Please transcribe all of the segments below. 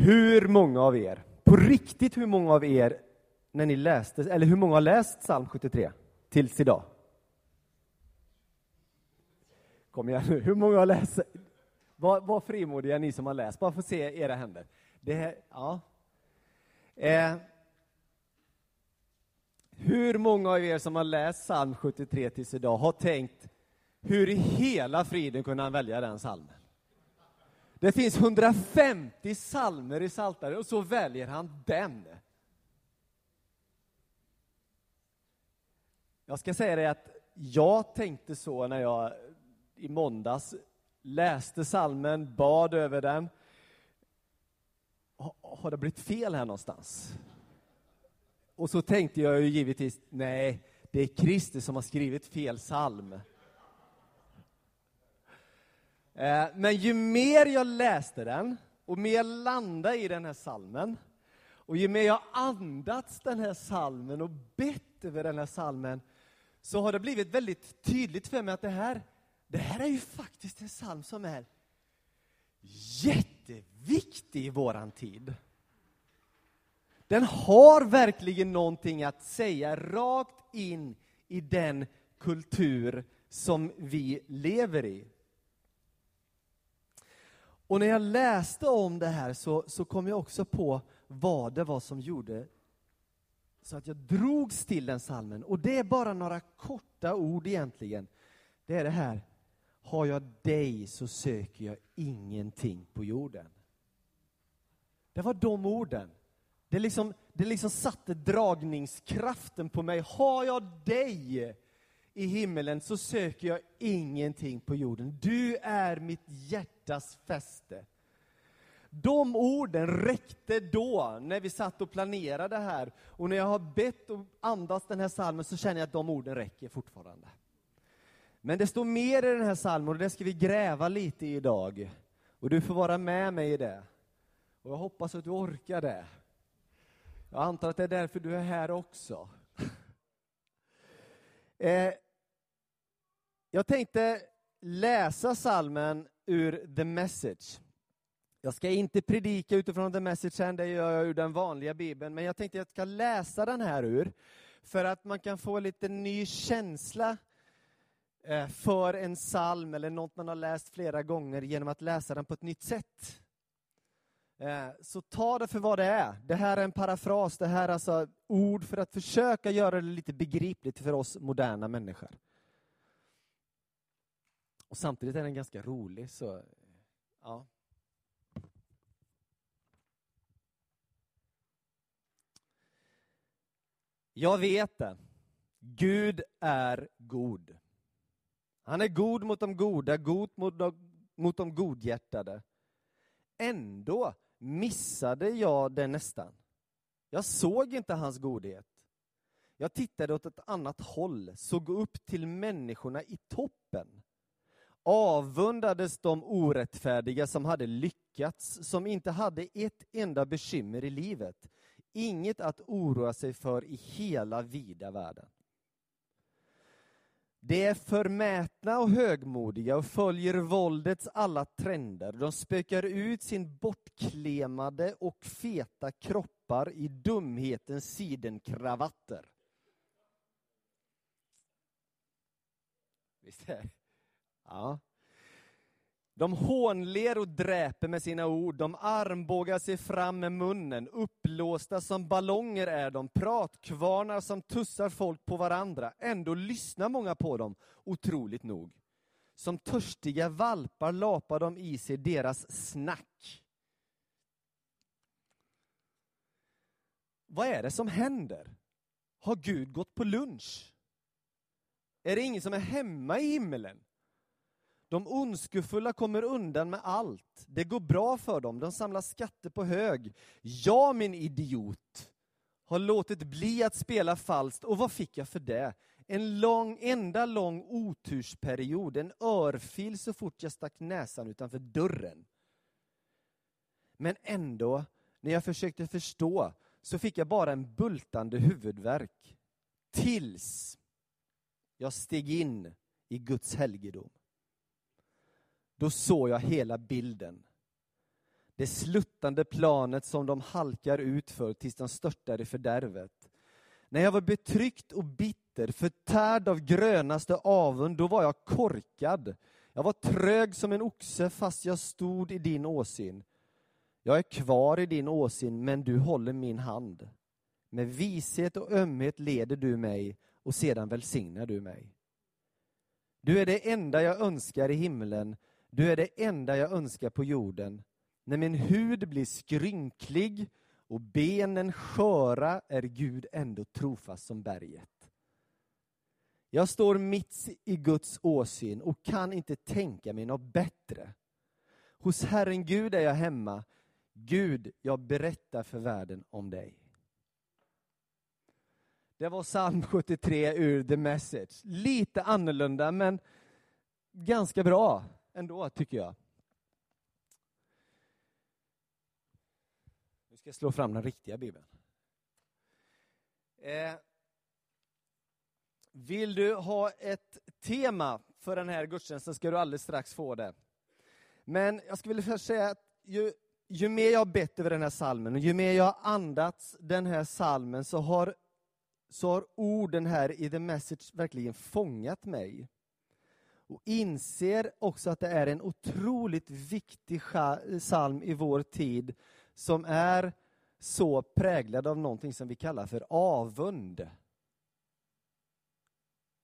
Hur många av er, på riktigt hur många av er, när ni läste, eller hur många har läst psalm 73 tills idag? Kom igen nu, hur många har läst? Var, var frimodiga ni som har läst, bara få se era händer. Det här, ja. Eh, hur många av er som har läst psalm 73 tills idag har tänkt, hur i hela friden kunde han välja den psalmen? Det finns 150 psalmer i Psaltaren och så väljer han den. Jag ska säga dig att jag tänkte så när jag i måndags läste salmen, bad över den. Har det blivit fel här någonstans? Och så tänkte jag ju givetvis, nej, det är Kristus som har skrivit fel psalm. Eh, men ju mer jag läste den, och mer jag landade i den här salmen, och ju mer jag andats den här salmen och bett över den här salmen, så har det blivit väldigt tydligt för mig att det här, det här är ju faktiskt en psalm som är jätteviktig i våran tid. Den har verkligen någonting att säga rakt in i den kultur som vi lever i. Och när jag läste om det här så, så kom jag också på vad det var som gjorde så att jag drogs till den salmen. Och det är bara några korta ord egentligen. Det är det här, har jag dig så söker jag ingenting på jorden. Det var de orden. Det liksom, det liksom satte dragningskraften på mig. Har jag dig i himmelen så söker jag ingenting på jorden. Du är mitt hjärta hjärtas fäste. De orden räckte då, när vi satt och planerade här. Och när jag har bett och andats den här salmen så känner jag att de orden räcker fortfarande. Men det står mer i den här salmen och det ska vi gräva lite i idag. Och du får vara med mig i det. Och jag hoppas att du orkar det. Jag antar att det är därför du är här också. eh, jag tänkte läsa salmen ur The Message. Jag ska inte predika utifrån The Message än, det gör jag ur den vanliga bibeln, men jag tänkte att jag ska läsa den här ur, för att man kan få lite ny känsla eh, för en psalm eller något man har läst flera gånger genom att läsa den på ett nytt sätt. Eh, så ta det för vad det är. Det här är en parafras, det här är alltså ord för att försöka göra det lite begripligt för oss moderna människor. Och samtidigt är den ganska rolig, så ja. Jag vet det. Gud är god. Han är god mot de goda, god mot de, mot de godhjärtade. Ändå missade jag det nästan. Jag såg inte hans godhet. Jag tittade åt ett annat håll, såg upp till människorna i toppen. Avundades de orättfärdiga som hade lyckats, som inte hade ett enda bekymmer i livet, inget att oroa sig för i hela vida världen. De är förmätna och högmodiga och följer våldets alla trender. De spökar ut sin bortklemade och feta kroppar i dumhetens sidenkravatter. Visst är Ja. De hånler och dräper med sina ord, de armbågar sig fram med munnen, upplåsta som ballonger är de, pratkvarnar som tussar folk på varandra. Ändå lyssnar många på dem, otroligt nog. Som törstiga valpar lapar de i sig deras snack. Vad är det som händer? Har Gud gått på lunch? Är det ingen som är hemma i himmelen? De ondskefulla kommer undan med allt. Det går bra för dem, de samlar skatter på hög. Jag, min idiot, har låtit bli att spela falskt, och vad fick jag för det? En lång, enda lång otursperiod, en örfil så fort jag stack näsan utanför dörren. Men ändå, när jag försökte förstå, så fick jag bara en bultande huvudvärk. Tills jag steg in i Guds helgedom. Då såg jag hela bilden. det sluttande planet som de halkar ut för tills de störtar i fördärvet. När jag var betryckt och bitter, förtärd av grönaste avund, då var jag korkad. Jag var trög som en oxe fast jag stod i din åsyn. Jag är kvar i din åsyn, men du håller min hand. Med vishet och ömhet leder du mig och sedan välsignar du mig. Du är det enda jag önskar i himlen, du är det enda jag önskar på jorden. När min hud blir skrynklig och benen sköra är Gud ändå trofast som berget. Jag står mitt i Guds åsyn och kan inte tänka mig något bättre. Hos Herren Gud är jag hemma. Gud, jag berättar för världen om dig. Det var psalm 73 ur The Message. Lite annorlunda, men ganska bra ändå, tycker jag. Nu ska jag slå fram den riktiga Bibeln. Eh, vill du ha ett tema för den här gudstjänsten ska du alldeles strax få det. Men jag skulle vilja säga att ju, ju mer jag har bett över den här salmen och ju mer jag har andats den här salmen så har så har orden här i The Message verkligen fångat mig. Och inser också att det är en otroligt viktig psalm i vår tid som är så präglad av någonting som vi kallar för avund.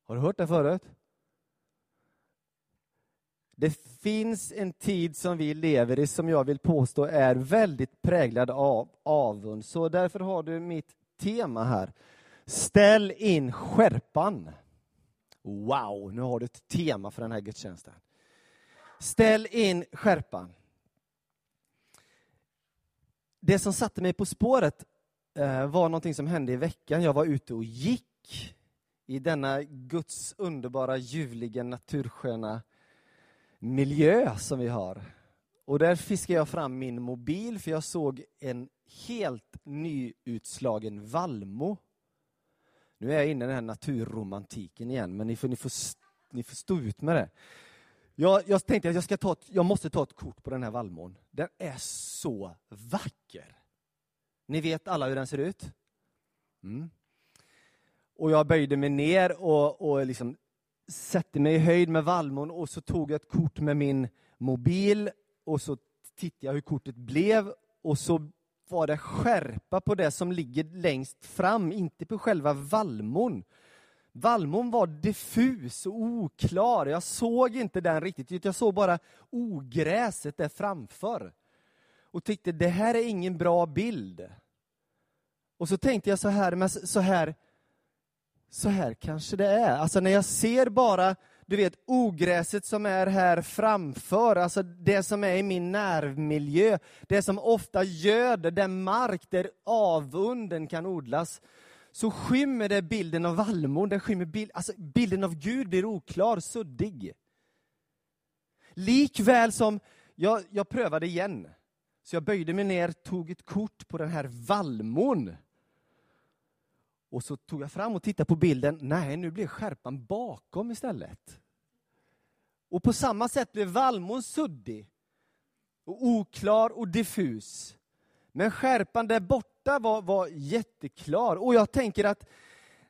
Har du hört det förut? Det finns en tid som vi lever i som jag vill påstå är väldigt präglad av avund. Så därför har du mitt tema här. Ställ in skärpan. Wow, nu har du ett tema för den här gudstjänsten. Ställ in skärpan. Det som satte mig på spåret eh, var någonting som hände i veckan. Jag var ute och gick i denna Guds underbara, ljuvliga, natursköna miljö som vi har. Och där fiskade jag fram min mobil för jag såg en helt nyutslagen vallmo nu är jag inne i den här naturromantiken igen, men ni får, ni får, ni får stå ut med det. Jag, jag tänkte att jag, ska ta ett, jag måste ta ett kort på den här vallmon. Den är så vacker. Ni vet alla hur den ser ut? Mm. Och jag böjde mig ner och, och liksom satte mig i höjd med vallmon och så tog jag ett kort med min mobil och så tittade jag hur kortet blev och så var det skärpa på det som ligger längst fram, inte på själva vallmon. Vallmon var diffus och oklar. Jag såg inte den riktigt, jag såg bara ogräset där framför. Och tyckte, det här är ingen bra bild. Och så tänkte jag så här, men så här, så här kanske det är. Alltså när jag ser bara du vet, ogräset som är här framför, alltså det som är i min närmiljö, det som ofta göder den mark där avunden kan odlas, så skymmer det bilden av vallmon, skymmer bild, alltså bilden av Gud blir oklar, suddig. Likväl som, jag, jag prövade igen, så jag böjde mig ner, tog ett kort på den här vallmon. Och så tog jag fram och tittade på bilden. Nej, nu blev skärpan bakom istället. Och på samma sätt blev vallmon suddig, och oklar och diffus. Men skärpan där borta var, var jätteklar. Och jag tänker att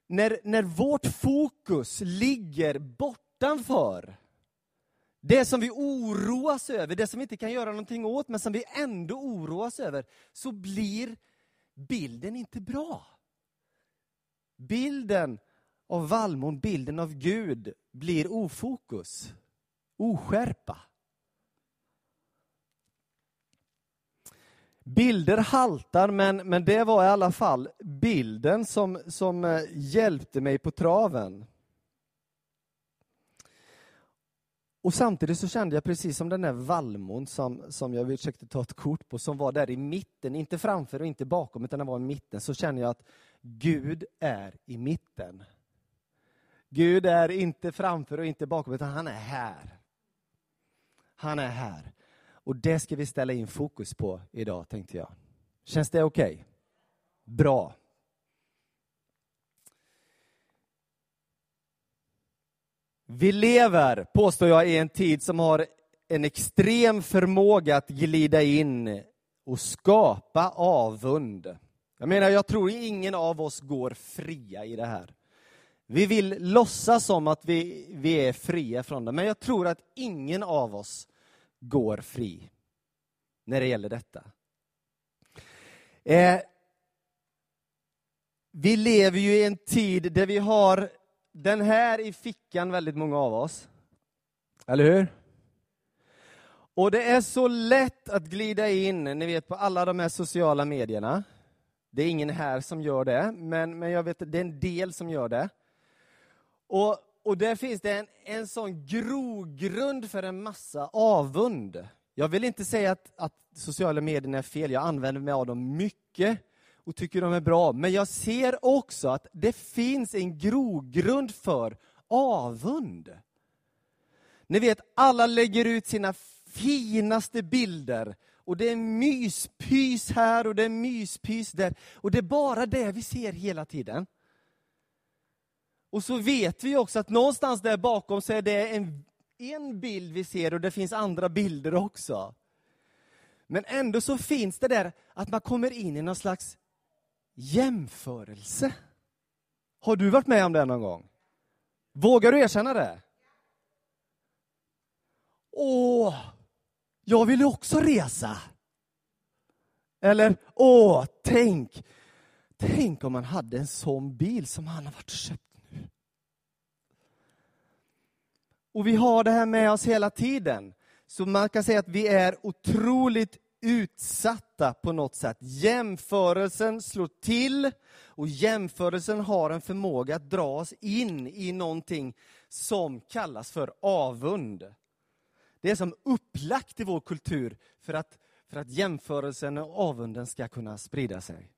när, när vårt fokus ligger bortanför det som vi oroas över, det som vi inte kan göra någonting åt, men som vi ändå oroas över, så blir bilden inte bra. Bilden av vallmon, bilden av Gud, blir ofokus, oskärpa. Bilder haltar, men, men det var i alla fall bilden som, som eh, hjälpte mig på traven. Och samtidigt så kände jag precis som den där vallmon som, som jag försökte ta ett kort på, som var där i mitten, inte framför och inte bakom, utan den var i mitten, så kände jag att Gud är i mitten. Gud är inte framför och inte bakom, utan han är här. Han är här. Och det ska vi ställa in fokus på idag, tänkte jag. Känns det okej? Okay? Bra. Vi lever, påstår jag, i en tid som har en extrem förmåga att glida in och skapa avund. Jag menar, jag tror ingen av oss går fria i det här. Vi vill låtsas som att vi, vi är fria från det, men jag tror att ingen av oss går fri när det gäller detta. Eh, vi lever ju i en tid där vi har den här i fickan, väldigt många av oss. Eller hur? Och det är så lätt att glida in, ni vet på alla de här sociala medierna. Det är ingen här som gör det, men, men jag vet att det är en del som gör det. Och, och där finns det en, en sån grogrund för en massa avund. Jag vill inte säga att, att sociala medier är fel, jag använder mig av dem mycket och tycker de är bra. Men jag ser också att det finns en grogrund för avund. Ni vet, alla lägger ut sina finaste bilder och det är myspys här och det är myspys där. Och det är bara det vi ser hela tiden. Och så vet vi också att någonstans där bakom så är det en, en bild vi ser och det finns andra bilder också. Men ändå så finns det där att man kommer in i någon slags jämförelse. Har du varit med om det någon gång? Vågar du erkänna det? Åh, jag vill också resa. Eller, åh, tänk, tänk om man hade en sån bil som han har varit och köpt nu. Och vi har det här med oss hela tiden. Så man kan säga att vi är otroligt utsatta på något sätt. Jämförelsen slår till och jämförelsen har en förmåga att dra oss in i någonting som kallas för avund. Det är som upplagt i vår kultur för att, för att jämförelsen och avunden ska kunna sprida sig.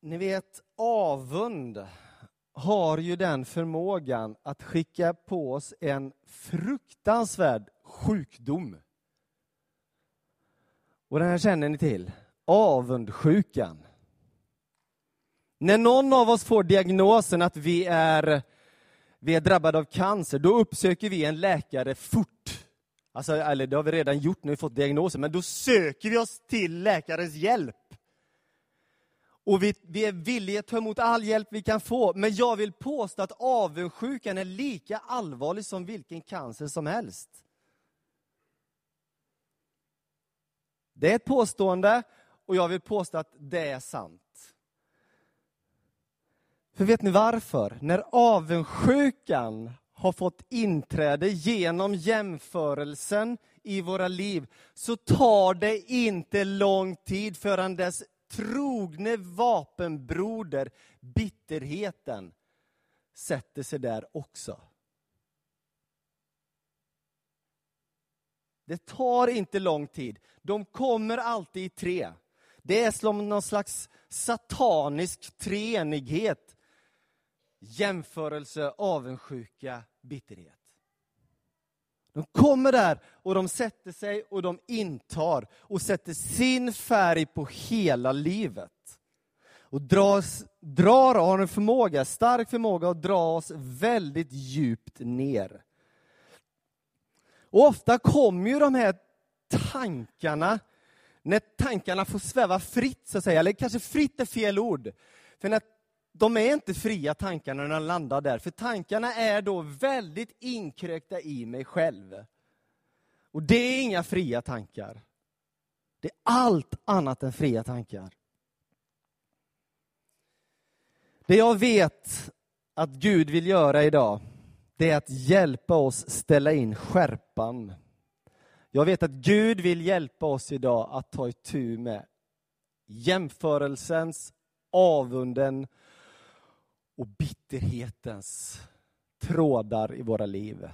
Ni vet, avund har ju den förmågan att skicka på oss en fruktansvärd sjukdom. Och den här känner ni till. Avundsjukan. När någon av oss får diagnosen att vi är, vi är drabbade av cancer, då uppsöker vi en läkare fort. Alltså, eller det har vi redan gjort när vi fått diagnosen, men då söker vi oss till läkarens hjälp. Och vi, vi är villiga att ta emot all hjälp vi kan få. Men jag vill påstå att avundsjukan är lika allvarlig som vilken cancer som helst. Det är ett påstående och jag vill påstå att det är sant. För vet ni varför? När avundsjukan har fått inträde genom jämförelsen i våra liv, så tar det inte lång tid förrän dess trogne vapenbroder, bitterheten, sätter sig där också. Det tar inte lång tid. De kommer alltid i tre. Det är som någon slags satanisk treenighet. Jämförelse, avundsjuka, bitterhet. De kommer där och de sätter sig och de intar och sätter sin färg på hela livet. Och dras, drar, har en förmåga, stark förmåga att dra oss väldigt djupt ner. Och ofta kommer ju de här tankarna, när tankarna får sväva fritt, så att säga, eller kanske fritt är fel ord. För när de är inte fria tankarna när de landar där, för tankarna är då väldigt inkrökta i mig själv. Och det är inga fria tankar. Det är allt annat än fria tankar. Det jag vet att Gud vill göra idag, det är att hjälpa oss ställa in skärpan. Jag vet att Gud vill hjälpa oss idag att ta itu med jämförelsens, avunden och bitterhetens trådar i våra liv.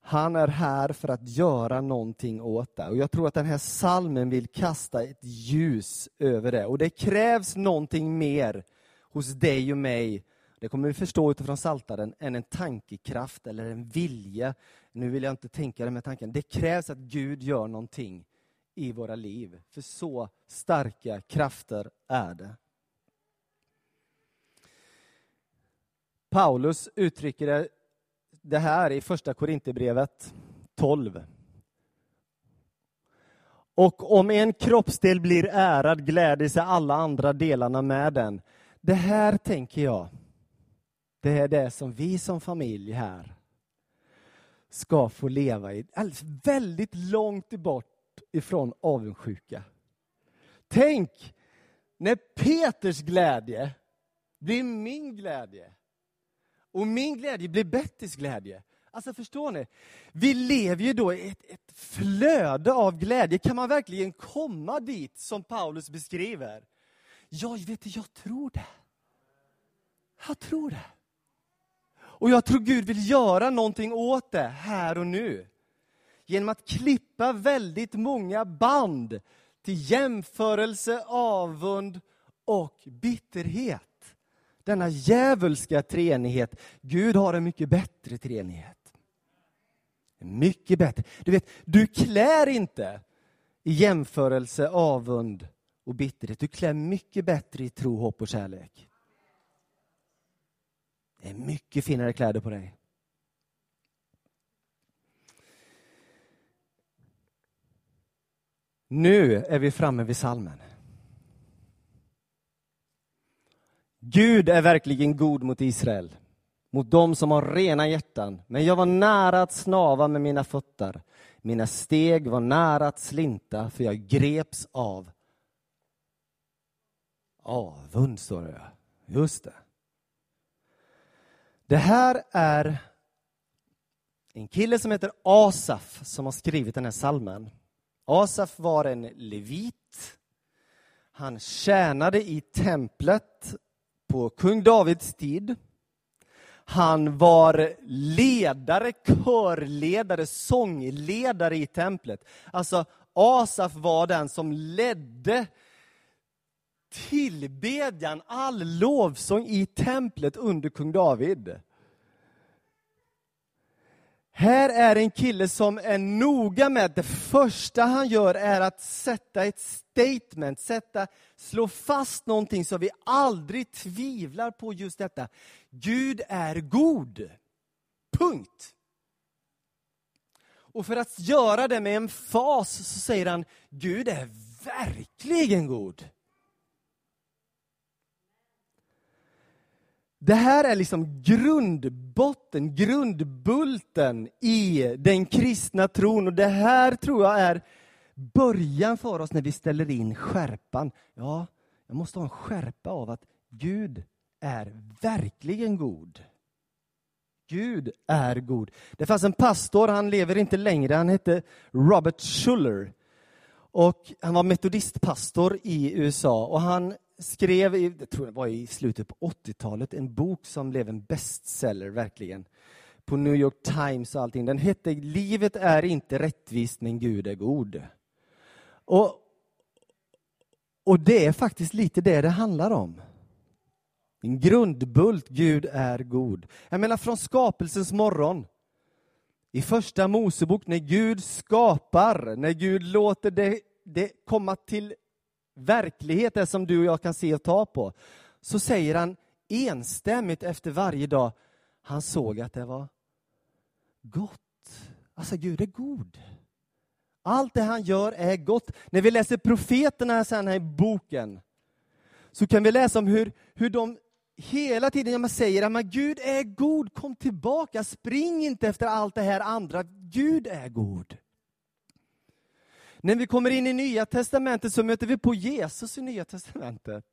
Han är här för att göra någonting åt det. Och jag tror att den här salmen vill kasta ett ljus över det. Och det krävs någonting mer hos dig och mig. Det kommer vi förstå utifrån saltaren än en tankekraft eller en vilja. Nu vill jag inte tänka den här tanken. Det krävs att Gud gör någonting i våra liv. För så starka krafter är det. Paulus uttrycker det, här i första Korinthierbrevet 12. Och om en kroppsdel blir ärad gläder sig alla andra delarna med den. Det här tänker jag, det är det som vi som familj här ska få leva i. Alltså väldigt långt bort ifrån avundsjuka. Tänk när Peters glädje blir min glädje. Och min glädje blir Bettys glädje. Alltså förstår ni? Vi lever ju då i ett, ett, flöde av glädje. Kan man verkligen komma dit som Paulus beskriver? Ja, vet du, jag tror det. Jag tror det. Och jag tror Gud vill göra någonting åt det här och nu. Genom att klippa väldigt många band till jämförelse, avund och bitterhet. Denna djävulska treenighet. Gud har en mycket bättre treenighet. Mycket bättre. Du vet, du klär inte i jämförelse, avund och bitterhet. Du klär mycket bättre i tro, hopp och kärlek. Det är mycket finare kläder på dig. Nu är vi framme vid salmen. Gud är verkligen god mot Israel, mot dem som har rena hjärtan. Men jag var nära att snava med mina fötter. Mina steg var nära att slinta, för jag greps av avund, står det. Just det. Det här är en kille som heter Asaf som har skrivit den här salmen. Asaf var en levit. Han tjänade i templet på kung Davids tid. Han var ledare, körledare, sångledare i templet. Alltså, Asaf var den som ledde tillbedjan, all lovsång i templet under kung David. Här är en kille som är noga med, det första han gör är att sätta ett statement, sätta, slå fast någonting så vi aldrig tvivlar på just detta. Gud är god. Punkt. Och för att göra det med en fas så säger han, Gud är verkligen god. Det här är liksom grundbotten, grundbulten i den kristna tron. Och det här tror jag är början för oss när vi ställer in skärpan. Ja, jag måste ha en skärpa av att Gud är verkligen god. Gud är god. Det fanns en pastor, han lever inte längre, han hette Robert Schuller. Och han var metodistpastor i USA och han skrev, i, jag tror det var i slutet på 80-talet, en bok som blev en bestseller, verkligen. På New York Times och allting. Den hette Livet är inte rättvist, men Gud är god. Och, och det är faktiskt lite det det handlar om. En grundbult, Gud är god. Jag menar från skapelsens morgon. I första Mosebok, när Gud skapar, när Gud låter det, det komma till verklighet är som du och jag kan se och ta på, så säger han enstämmigt efter varje dag, han såg att det var gott. Alltså Gud är god. Allt det han gör är gott. När vi läser profeterna sen här i boken, så kan vi läsa om hur, hur de hela tiden säger att Gud är god, kom tillbaka, spring inte efter allt det här andra. Gud är god. När vi kommer in i Nya Testamentet så möter vi på Jesus i Nya Testamentet.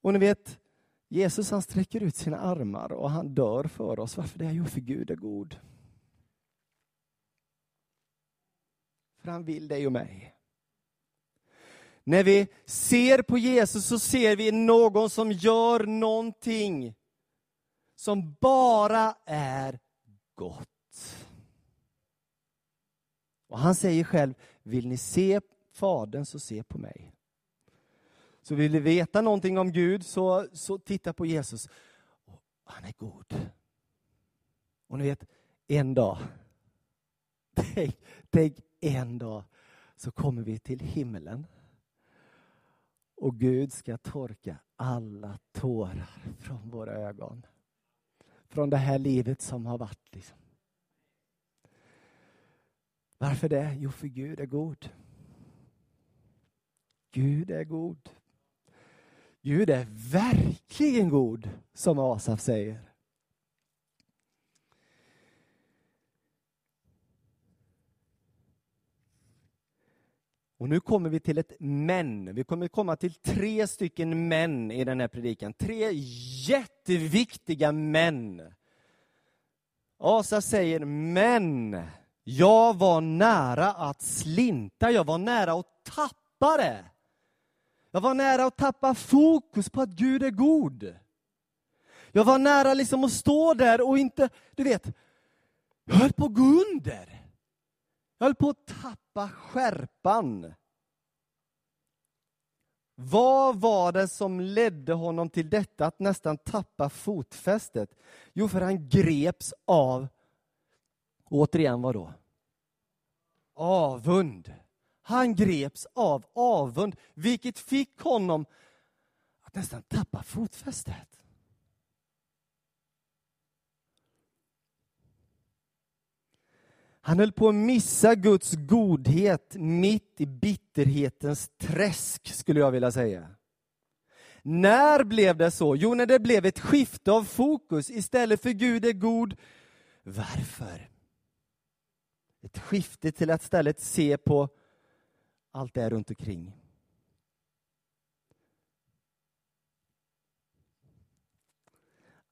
Och ni vet, Jesus han sträcker ut sina armar och han dör för oss. Varför det? Jo, för Gud är god. För han vill dig och mig. När vi ser på Jesus så ser vi någon som gör någonting som bara är gott. Och han säger själv, vill ni se Fadern så se på mig. Så vill ni veta någonting om Gud så, så titta på Jesus. Han är god. Och ni vet, en dag, tänk, tänk en dag, så kommer vi till himlen. Och Gud ska torka alla tårar från våra ögon. Från det här livet som har varit. Liksom. Varför det? Jo, för Gud är god. Gud är god. Gud är verkligen god, som Asaf säger. Och nu kommer vi till ett men. Vi kommer komma till tre stycken män i den här predikan. Tre jätteviktiga män. Asa säger men. Jag var nära att slinta, jag var nära att tappa det. Jag var nära att tappa fokus på att Gud är god. Jag var nära liksom att stå där och inte, du vet, jag höll på att gå under. Jag höll på att tappa skärpan. Vad var det som ledde honom till detta, att nästan tappa fotfästet? Jo, för han greps av, återigen vad då? Avund. Han greps av avund, vilket fick honom att nästan tappa fotfästet. Han höll på att missa Guds godhet mitt i bitterhetens träsk, skulle jag vilja säga. När blev det så? Jo, när det blev ett skifte av fokus. Istället för Gud är god, varför? Ett skifte till att istället se på allt det runt omkring.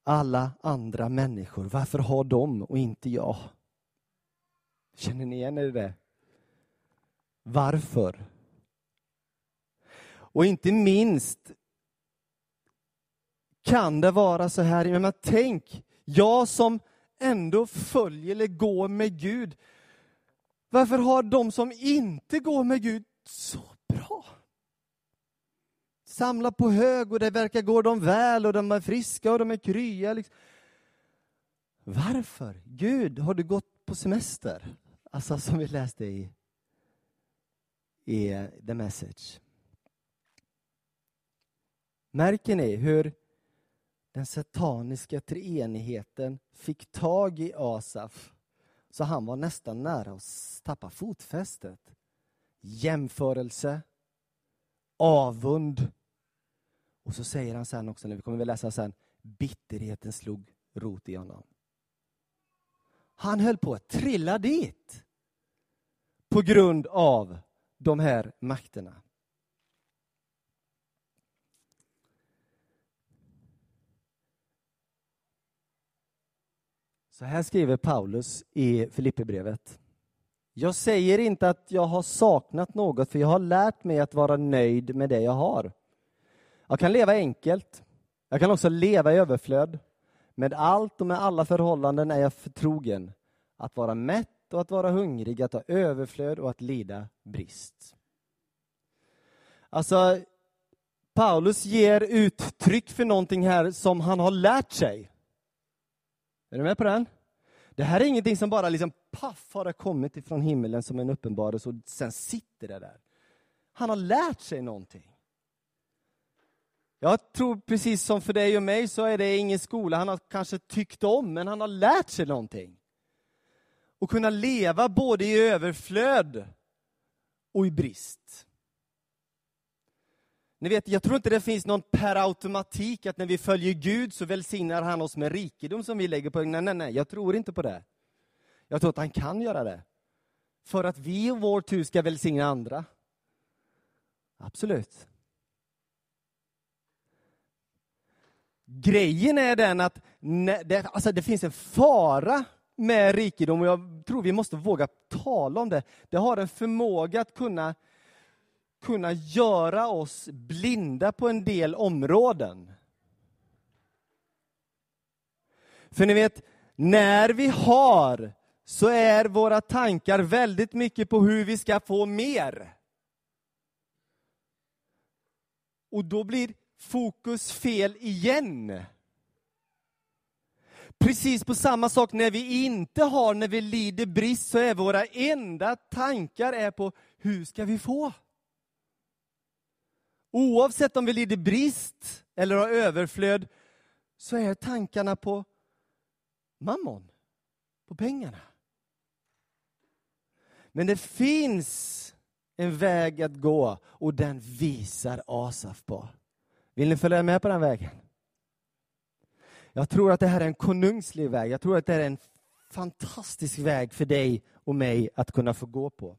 Alla andra människor, varför har de och inte jag? Känner ni igen er i det? Varför? Och inte minst kan det vara så här, men tänk, jag som ändå följer eller går med Gud, varför har de som inte går med Gud så bra? Samla på hög och det verkar gå dem väl och de är friska och de är krya. Liksom. Varför? Gud, har du gått på semester? Alltså som vi läste i, i eh, The Message. Märker ni hur den sataniska treenigheten fick tag i Asaf så han var nästan nära att tappa fotfästet. Jämförelse, avund och så säger han sen också, när vi kommer att läsa sen, bitterheten slog rot i honom. Han höll på att trilla dit på grund av de här makterna. Så här skriver Paulus i Filipperbrevet. Jag säger inte att jag har saknat något, för jag har lärt mig att vara nöjd med det jag har. Jag kan leva enkelt. Jag kan också leva i överflöd. Med allt och med alla förhållanden är jag förtrogen. Att vara mätt och att vara hungrig, att ha överflöd och att lida brist. Alltså, Paulus ger uttryck för någonting här som han har lärt sig. Är du med på den? Det här är ingenting som bara liksom paff har det kommit ifrån himlen som en uppenbarelse och sen sitter det där. Han har lärt sig någonting. Jag tror precis som för dig och mig så är det ingen skola han har kanske tyckt om, men han har lärt sig någonting. Och kunna leva både i överflöd och i brist. Ni vet, jag tror inte det finns någon per automatik att när vi följer Gud så välsignar han oss med rikedom som vi lägger på. Nej, nej, nej, jag tror inte på det. Jag tror att han kan göra det. För att vi och vår tur ska välsigna andra. Absolut. Grejen är den att det, alltså det finns en fara med rikedom och jag tror vi måste våga tala om det. Det har en förmåga att kunna, kunna göra oss blinda på en del områden. För ni vet, när vi har så är våra tankar väldigt mycket på hur vi ska få mer. Och då blir fokus fel igen. Precis på samma sak när vi inte har, när vi lider brist, så är våra enda tankar är på hur ska vi få? Oavsett om vi lider brist eller har överflöd, så är tankarna på mammon, på pengarna. Men det finns en väg att gå och den visar Asaf på. Vill ni följa med på den vägen? Jag tror att det här är en konungslig väg. Jag tror att det är en fantastisk väg för dig och mig att kunna få gå på.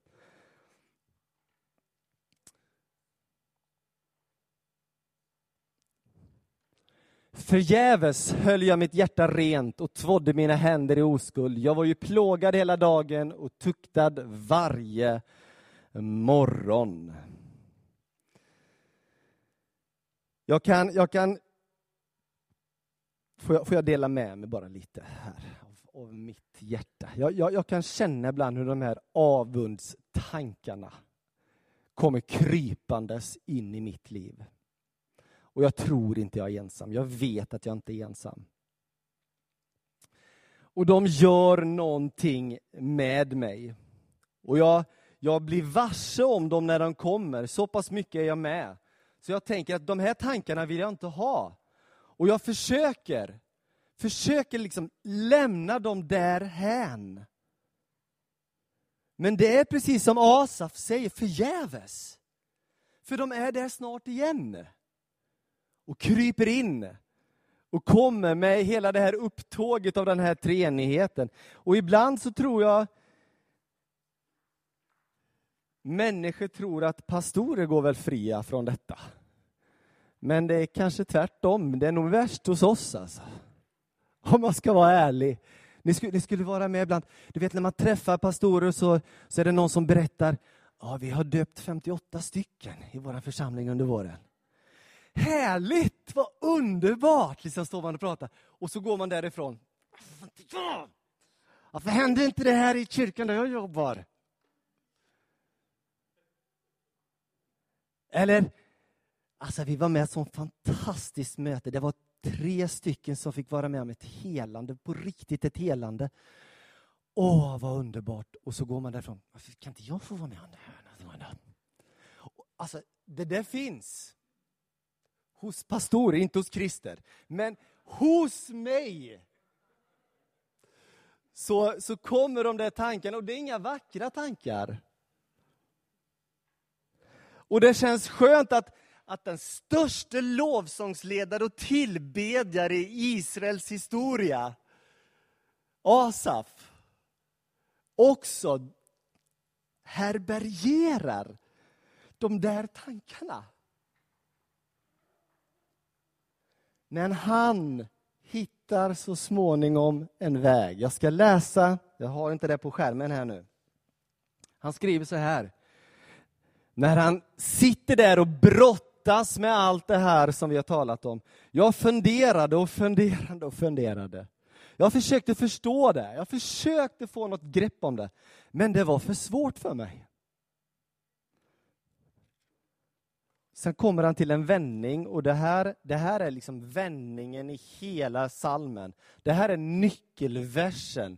Förgäves höll jag mitt hjärta rent och tvådde mina händer i oskuld. Jag var ju plågad hela dagen och tuktad varje morgon. Jag kan, jag kan får, jag, får jag dela med mig bara lite här av, av mitt hjärta. Jag, jag, jag, kan känna ibland hur de här avundstankarna kommer krypandes in i mitt liv. Och jag tror inte jag är ensam. Jag vet att jag inte är ensam. Och de gör någonting med mig. Och jag, jag blir varse om dem när de kommer. Så pass mycket är jag med. Så jag tänker att de här tankarna vill jag inte ha. Och jag försöker, försöker liksom lämna dem därhän. Men det är precis som Asaf säger, förgäves. För de är där snart igen och kryper in och kommer med hela det här upptåget av den här treenigheten. Och ibland så tror jag människor tror att pastorer går väl fria från detta. Men det är kanske tvärtom, det är nog värst hos oss alltså. Om man ska vara ärlig. Ni skulle, ni skulle vara med ibland. Du vet när man träffar pastorer så, så är det någon som berättar, ja vi har döpt 58 stycken i vår församling under våren. Härligt, vad underbart! Liksom står man och pratar. Och så går man därifrån. Varför händer inte det här i kyrkan där jag jobbar? Eller, alltså vi var med i ett fantastiskt möte. Det var tre stycken som fick vara med om ett helande, på riktigt ett helande. Åh, vad underbart! Och så går man därifrån. Varför kan inte jag få vara med om det här? Alltså, det där finns hos pastorer, inte hos Christer. Men hos mig så, så kommer de där tankarna, och det är inga vackra tankar. Och det känns skönt att, att den största lovsångsledare och tillbedjare i Israels historia, Asaf, också herbergerar de där tankarna. Men han hittar så småningom en väg. Jag ska läsa, jag har inte det på skärmen här nu. Han skriver så här. När han sitter där och brottas med allt det här som vi har talat om. Jag funderade och funderade och funderade. Jag försökte förstå det, jag försökte få något grepp om det. Men det var för svårt för mig. Sen kommer han till en vändning och det här, det här är liksom vändningen i hela salmen. Det här är nyckelversen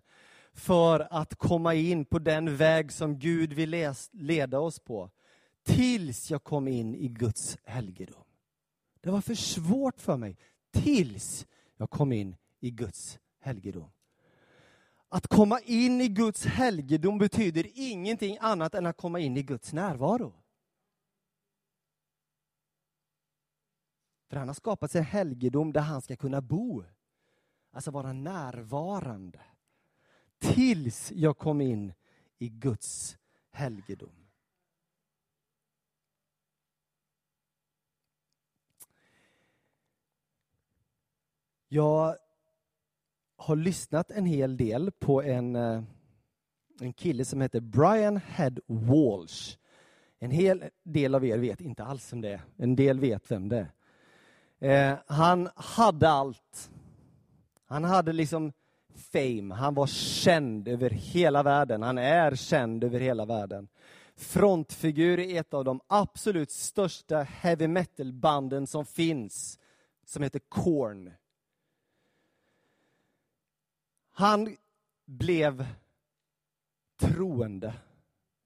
för att komma in på den väg som Gud vill leda oss på. Tills jag kom in i Guds helgedom. Det var för svårt för mig tills jag kom in i Guds helgedom. Att komma in i Guds helgedom betyder ingenting annat än att komma in i Guds närvaro. För han har skapat sig en helgedom där han ska kunna bo. Alltså vara närvarande. Tills jag kom in i Guds helgedom. Jag har lyssnat en hel del på en, eh, en kille som heter Brian Head Walsh. En hel del av er vet inte alls vem det är. En del vet vem det är. Eh, han hade allt. Han hade liksom fame. Han var känd över hela världen. Han är känd över hela världen. Frontfigur i ett av de absolut största heavy metal-banden som finns, som heter Korn. Han blev troende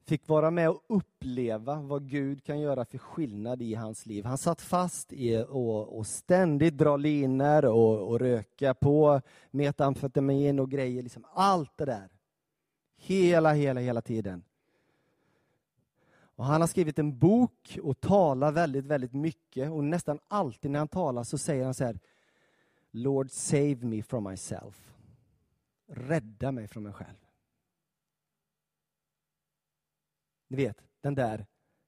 fick vara med och uppleva vad Gud kan göra för skillnad i hans liv. Han satt fast i att ständigt dra linor och, och röka på metamfetamin och grejer. Liksom allt det där. Hela, hela, hela tiden. Och han har skrivit en bok och talar väldigt, väldigt mycket. Och nästan alltid när han talar så säger han så här. Lord save me from myself. Rädda mig från mig själv. Ni vet, den där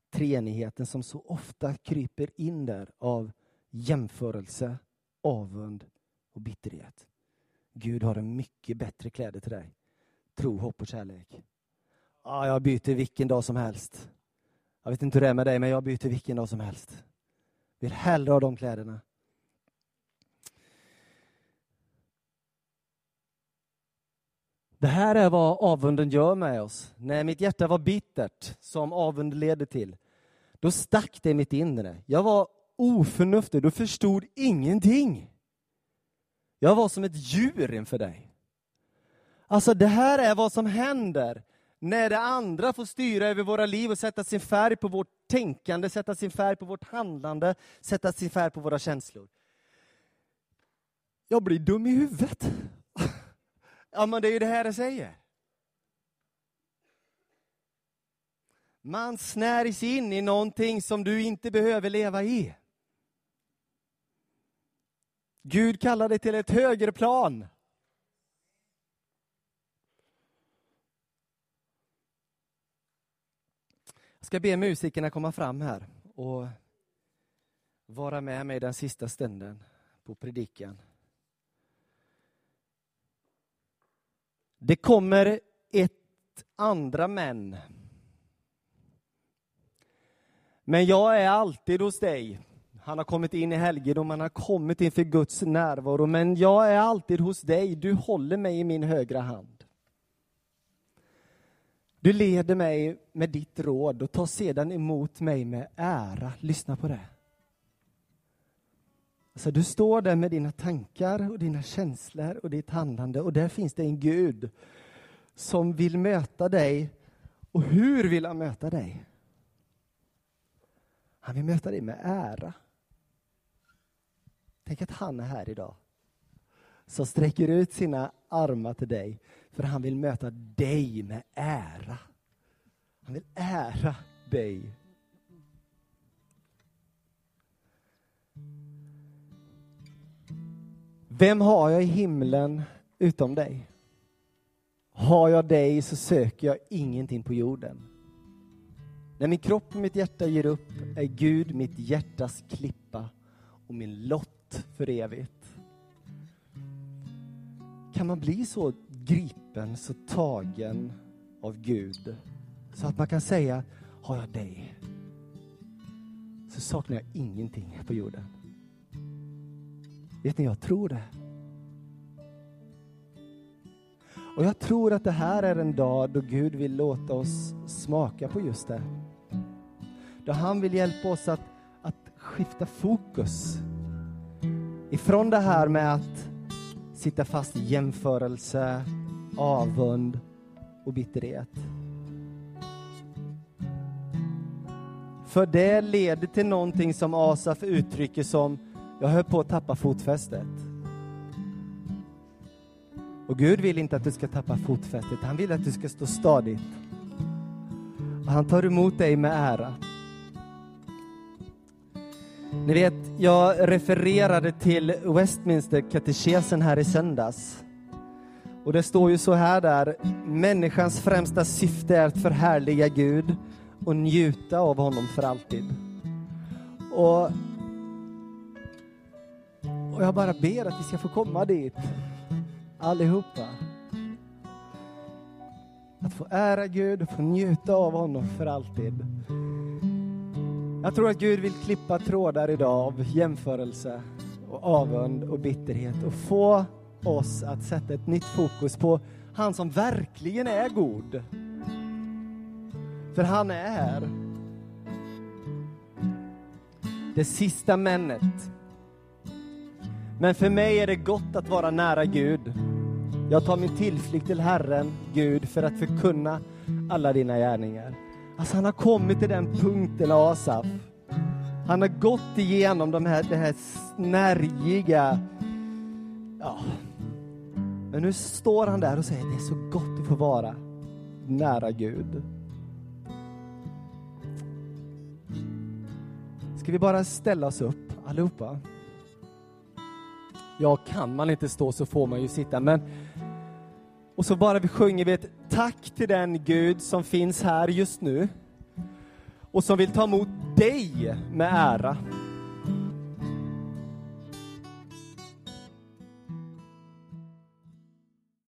treenigheten som så ofta kryper in där av jämförelse, avund och bitterhet. Gud har en mycket bättre kläder till dig. Tro, hopp och kärlek. Ah, jag byter vilken dag som helst. Jag vet inte hur det är med dig, men jag byter vilken dag som helst. Vill hellre ha de kläderna. Det här är vad avunden gör med oss. När mitt hjärta var bittert, som avund leder till, då stack det i mitt inre. Jag var oförnuftig, du förstod ingenting. Jag var som ett djur inför dig. Alltså det här är vad som händer när det andra får styra över våra liv och sätta sin färg på vårt tänkande, sätta sin färg på vårt handlande, sätta sin färg på våra känslor. Jag blir dum i huvudet. Ja, men det är ju det här det säger. Man snärs in i någonting som du inte behöver leva i. Gud kallar dig till ett högre plan. Jag ska be musikerna komma fram här och vara med mig den sista stunden på predikan. Det kommer ett andra män. Men jag är alltid hos dig. Han har kommit in i helgedom, han har kommit inför Guds närvaro, men jag är alltid hos dig. Du håller mig i min högra hand. Du leder mig med ditt råd och tar sedan emot mig med ära. Lyssna på det. Så du står där med dina tankar och dina känslor och ditt handlande och där finns det en Gud som vill möta dig. Och hur vill han möta dig? Han vill möta dig med ära. Tänk att han är här idag. Som sträcker ut sina armar till dig för han vill möta dig med ära. Han vill ära dig. Vem har jag i himlen utom dig? Har jag dig så söker jag ingenting på jorden. När min kropp och mitt hjärta ger upp är Gud mitt hjärtas klippa och min lott för evigt. Kan man bli så gripen, så tagen av Gud så att man kan säga, har jag dig så saknar jag ingenting på jorden. Vet ni, jag tror det. Och jag tror att det här är en dag då Gud vill låta oss smaka på just det. Då han vill hjälpa oss att, att skifta fokus. Ifrån det här med att sitta fast i jämförelse, avund och bitterhet. För det leder till någonting som Asaf uttrycker som jag höll på att tappa fotfästet. Och Gud vill inte att du ska tappa fotfästet, han vill att du ska stå stadigt. Och han tar emot dig med ära. Ni vet, jag refererade till Westminster-katekesen här i söndags. Och det står ju så här där, människans främsta syfte är att förhärliga Gud och njuta av honom för alltid. Och och jag bara ber att vi ska få komma dit, allihopa. Att få ära Gud och få njuta av honom för alltid. Jag tror att Gud vill klippa trådar idag av jämförelse och avund och bitterhet och få oss att sätta ett nytt fokus på han som verkligen är god. För han är här. Det sista männet men för mig är det gott att vara nära Gud. Jag tar min tillflykt till Herren, Gud, för att förkunna alla dina gärningar. Alltså han har kommit till den punkten, Asaf. Han har gått igenom de här, det här snärjiga... Ja. Men nu står han där och säger det är så gott att få vara nära Gud. Ska vi bara ställa oss upp allihopa? Ja, kan man inte stå så får man ju sitta, men och så bara vi sjunger vi ett tack till den Gud som finns här just nu och som vill ta emot dig med ära.